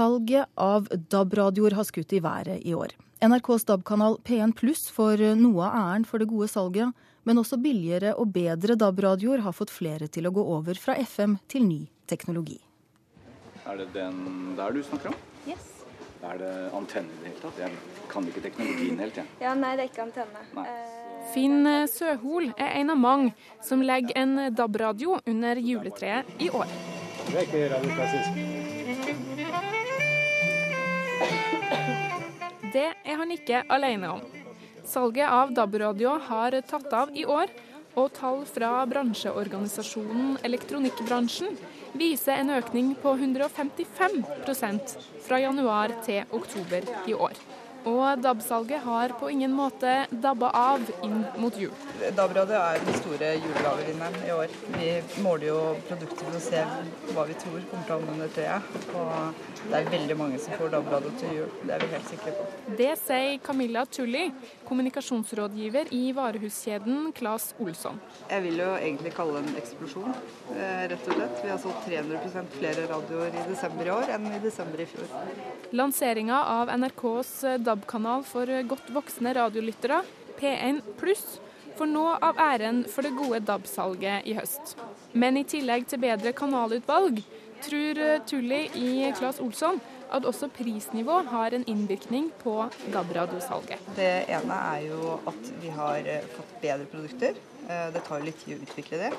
Salget av DAB-radioer har skutt i været i år. NRKs DAB-kanal P1 Pluss får noe av æren for det gode salget, men også billigere og bedre DAB-radioer har fått flere til å gå over fra FM til ny teknologi. Er det den der du snakker om? Yes. Er det antenne i det hele tatt? Jeg kan ikke teknologien helt, jeg. Ja, nei, det er ikke antenne. Nei. Eh, Finn Søhol er en av mange som legger en DAB-radio under juletreet i år. Det er ikke radioklassisk. Det er han ikke alene om. Salget av DAB-radio har tatt av i år, og tall fra bransjeorganisasjonen Elektronikkbransjen viser en økning på 155% fra januar til oktober i år. Og DAB-salget har på ingen måte dabba av inn mot jul. DAB-radio er den store julegavevinneren i år. Vi måler jo produkter for å se hva vi tror kommer til å havne under treet. Og det er veldig mange som får DAB-radio til jul. Det er vi helt sikre på. Det sier Camilla Tulli, kommunikasjonsrådgiver i varehuskjeden Claes Olsson. Jeg vil jo egentlig kalle det en eksplosjon, eh, rett og slett. Vi har solgt 300% flere radioer i desember i år enn i desember i fjor. Lanseringa av NRKs DAB-kanal for godt voksne radiolyttere, P1 pluss, får nå av æren for det gode DAB-salget i høst. Men i tillegg til bedre kanalutvalg, tror Tulli i Claes Olsson at også prisnivå har en innvirkning på DAB-radiosalget. Det ene er jo at vi har eh, fått bedre produkter. Eh, Det tar jo litt tid å utvikle det.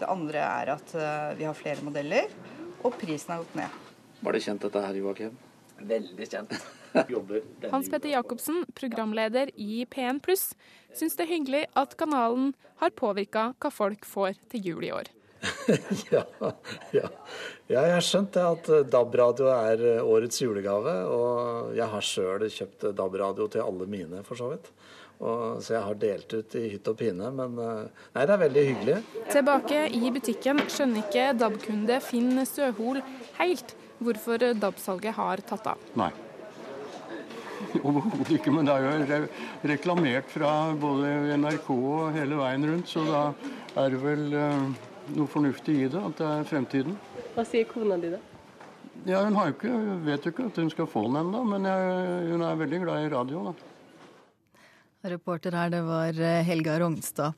Det andre er at eh, vi har flere modeller, og prisen har gått ned. Var det kjent dette her, Joakim? Veldig kjent. Jobber Hans Petter Jacobsen, programleder i P1 pluss, syns det er hyggelig at kanalen har påvirka hva folk får til jul i år. Ja, ja. ja, jeg har skjønt det at DAB-radio er årets julegave. Og jeg har sjøl kjøpt DAB-radio til alle mine, for så vidt. Og, så jeg har delt ut i hytt og pine. Men eh, nei, det er veldig hyggelig. Tilbake i butikken skjønner ikke DAB-kunde Finn Søhol helt hvorfor DAB-salget har tatt av. Nei. Overhodet ikke, men det er jo re reklamert fra både NRK og hele veien rundt, så da er det vel uh, noe fornuftig i det, at det er fremtiden. Hva sier kona di da? Ja, Hun har jo ikke, vet jo ikke at hun skal få den ennå, men jeg, hun er veldig glad i radio. da. Reporter her, det var eh, Helga Rognstad.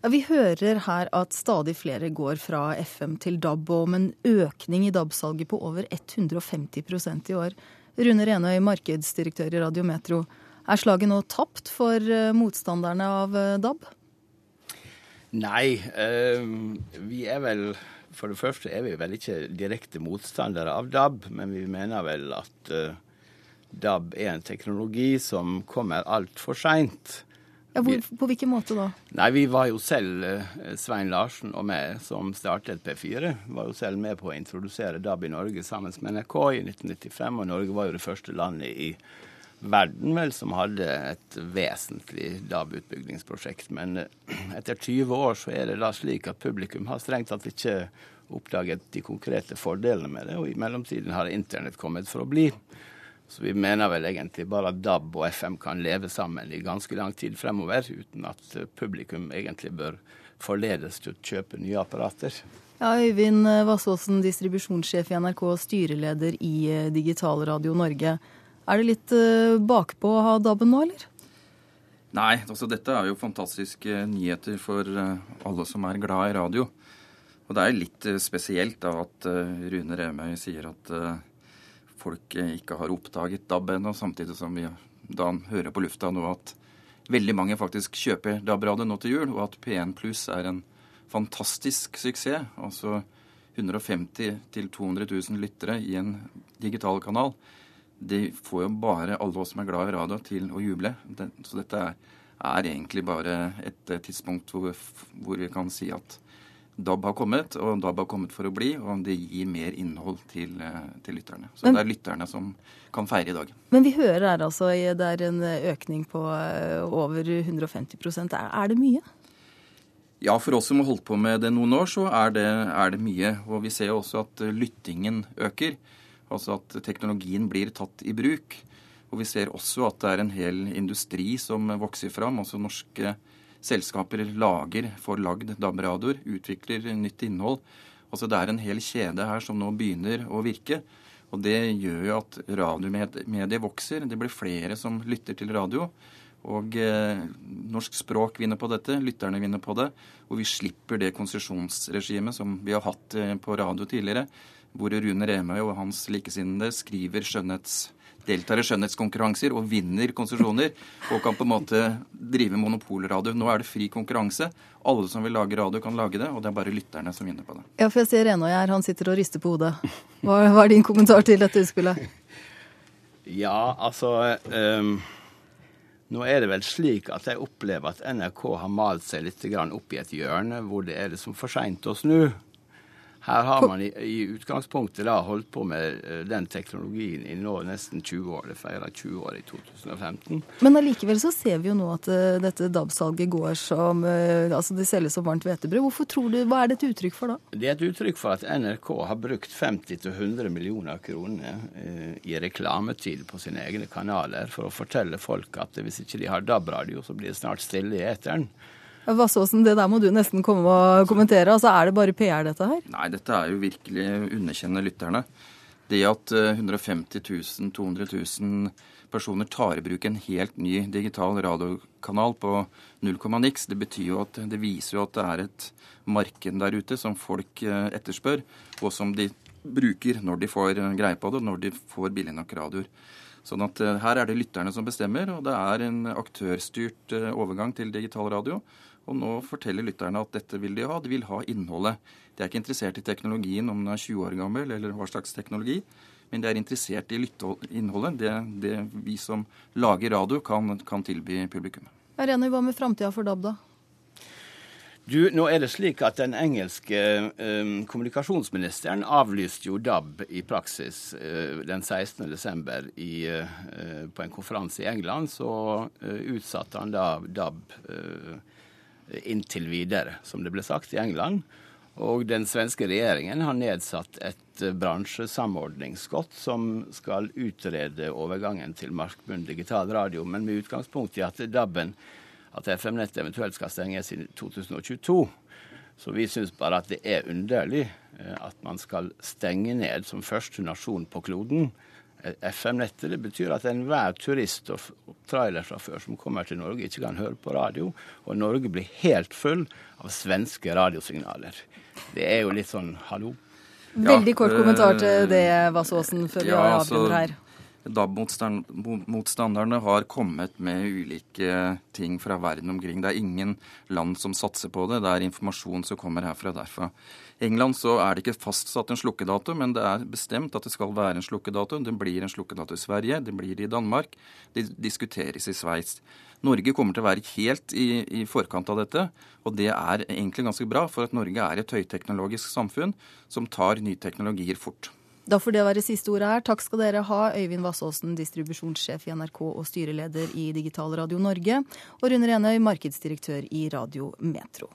Ja, Vi hører her at stadig flere går fra FM til DAB, og om en økning i DAB-salget på over 150% i år. Rune Renøy, markedsdirektør i Radiometro. Er slaget nå tapt for eh, motstanderne av eh, DAB? Nei, eh, vi er vel For det første er vi vel ikke direkte motstandere av DAB, men vi mener vel at eh, DAB er en teknologi som kommer altfor seint. Ja, hvor, på hvilken måte da? Nei, vi var jo selv, eh, Svein Larsen og meg som startet P4, var jo selv med på å introdusere DAB i Norge sammen med NRK i 1995. Og Norge var jo det første landet i verden vel som hadde et vesentlig DAB-utbyggingsprosjekt. Men eh, etter 20 år så er det da slik at publikum har strengt tatt ikke oppdaget de konkrete fordelene med det. Og i mellomtiden har internett kommet for å bli. Så vi mener vel egentlig bare at DAB og FM kan leve sammen i ganske lang tid fremover, uten at eh, publikum egentlig bør forledes til å kjøpe nye apparater. Ja, Øyvind Vassåsen, distribusjonssjef i NRK og styreleder i eh, Digitalradio Norge. Er det litt eh, bakpå å ha DAB-en nå, eller? Nei, altså dette er jo fantastiske nyheter for alle som er glad i radio. Og det er litt spesielt da at Rune Remøy sier at folk eh, ikke har oppdaget DAB ennå, samtidig som vi da hører på lufta nå at veldig mange faktisk kjøper DAB-radio nå til jul, og at P1 Pluss er en fantastisk suksess. Altså 150 000-200 000 lyttere i en digital kanal. Det får jo bare alle oss som er glad i radio, til å juble. Så dette er, egentlig bare et eh, tidspunkt hvor vi kan si at DAB har kommet, og DAB har kommet for å bli, og det gir mer innhold til, eh, til lytterne. Så Men- det er lytterne som kan feire i dag. Men vi hører her altså at det er en økning på eh, over 150 Er, er det mye? Ja, for oss som har holdt på med det noen år, så er det, er det mye. Og vi ser jo også at eh, lyttingen øker. Altså at teknologien blir tatt i bruk. Og vi ser også at det er en hel industri som vokser fram. Altså norske selskaper lager, får lagd DAB-radioer, utvikler nytt innhold. Altså det er en hel kjede her som nå begynner å virke. Og det gjør jo at radiomediet vokser. Det blir flere som lytter til radio. Og eh, norsk språk vinner på dette, lytterne vinner på det. Og vi slipper det konsesjonsregimet som vi har hatt eh, på radio tidligere, hvor Rune Remøy og hans likesinnede skriver skjønnhets deltar i skjønnhetskonkurranser og vinner konsesjoner og kan på en måte drive monopolradio. Nå er det fri konkurranse. Alle som vil lage radio, kan lage det, og det er bare lytterne som vinner på det. Ja, for jeg ser Renøy her, han sitter og rister på hodet. Hva, hva er din kommentar til dette utspillet? Ja, altså um, Nå er det vel slik at jeg opplever at NRK har malt seg litt opp i et hjørne hvor det er liksom for seint å snu. Her har man i, i, utgangspunktet da holdt på med eh, den teknologien i nå nesten 20 år. Det feirer 20 år i 2015. Men allikevel så ser vi jo nå at uh, dette DAB-salget går som uh, Altså det selges som varmt hvetebrød. Hvorfor tror du, Hva er det et uttrykk for da? Det er et uttrykk for at NRK har brukt 50-100 millioner kroner uh, i reklametid på sine egne kanaler for å fortelle folk at hvis ikke de har DAB-radio, så blir det snart stille i eteren. Vassåsen, det der må du nesten komme og kommentere. Altså, Er det bare PR, dette her? Nei, dette er jo virkelig å underkjenne lytterne. Det at 150 000, 200 000 personer tar i bruk en helt ny digital radiokanal på null komma niks, det betyr jo at det viser jo at det er et marked der ute som folk eh, etterspør, og som de bruker når de får eh, greie på det, når de får billig nok radioer. Sånn at eh, her er det lytterne som bestemmer, og det er en aktørstyrt overgang til digital radio. Og nå forteller lytterne at dette vil de ha. De vil ha innholdet. De er ikke interessert i teknologien, om den er 20 år gammel eller hva slags teknologi. Men de er interessert i innholdet, det, det vi som lager radio, kan, kan tilby publikum. Hva med framtida for DAB, da? Du, nå er det slik at Den engelske eh, kommunikasjonsministeren avlyste jo DAB i praksis eh, den 16.12. Eh, på en konferanse i England. Så eh, utsatte han da DAB eh, inntil videre, som det ble sagt i England. Og den svenske regjeringen har nedsatt et eh, bransjesamordningsskott som skal utrede overgangen til markbunn digital radio, men med utgangspunkt i at DAB-en, at FM-nettet eventuelt skal stenges i 2022. Så vi syns bare at det er underlig eh, at man skal stenge ned som første nasjon på kloden FM-nettet. Det betyr at enhver turist og trailersjåfør som kommer til Norge, ikke kan høre på radio. Og Norge blir helt full av svenske radiosignaler. Det er jo litt sånn hallo. Veldig kort kommentar til det, Vassåsen, før vi ja, altså, avrunder her. DAB-motstanderne har kommet med ulike ting fra verden omkring. Det er ingen land som satser på det. Det er informasjon som kommer herfra og derfra. I England så er det ikke fastsatt en slukkedato, men det er bestemt at det skal være en slukkedato. Det blir en slukkedato i Sverige, det blir i Danmark, det diskuteres i Sveits. Norge kommer til å være helt i, i, forkant av dette, og det er egentlig ganske bra, for at Norge er et høyteknologisk samfunn som tar nye teknologier fort. Da får det være siste ordet her. Takk skal dere ha, Øyvind Vassåsen, distribusjonssjef i NRK og styreleder i Digital Radio Norge, og Rune Renøy, markedsdirektør i Radio Metro.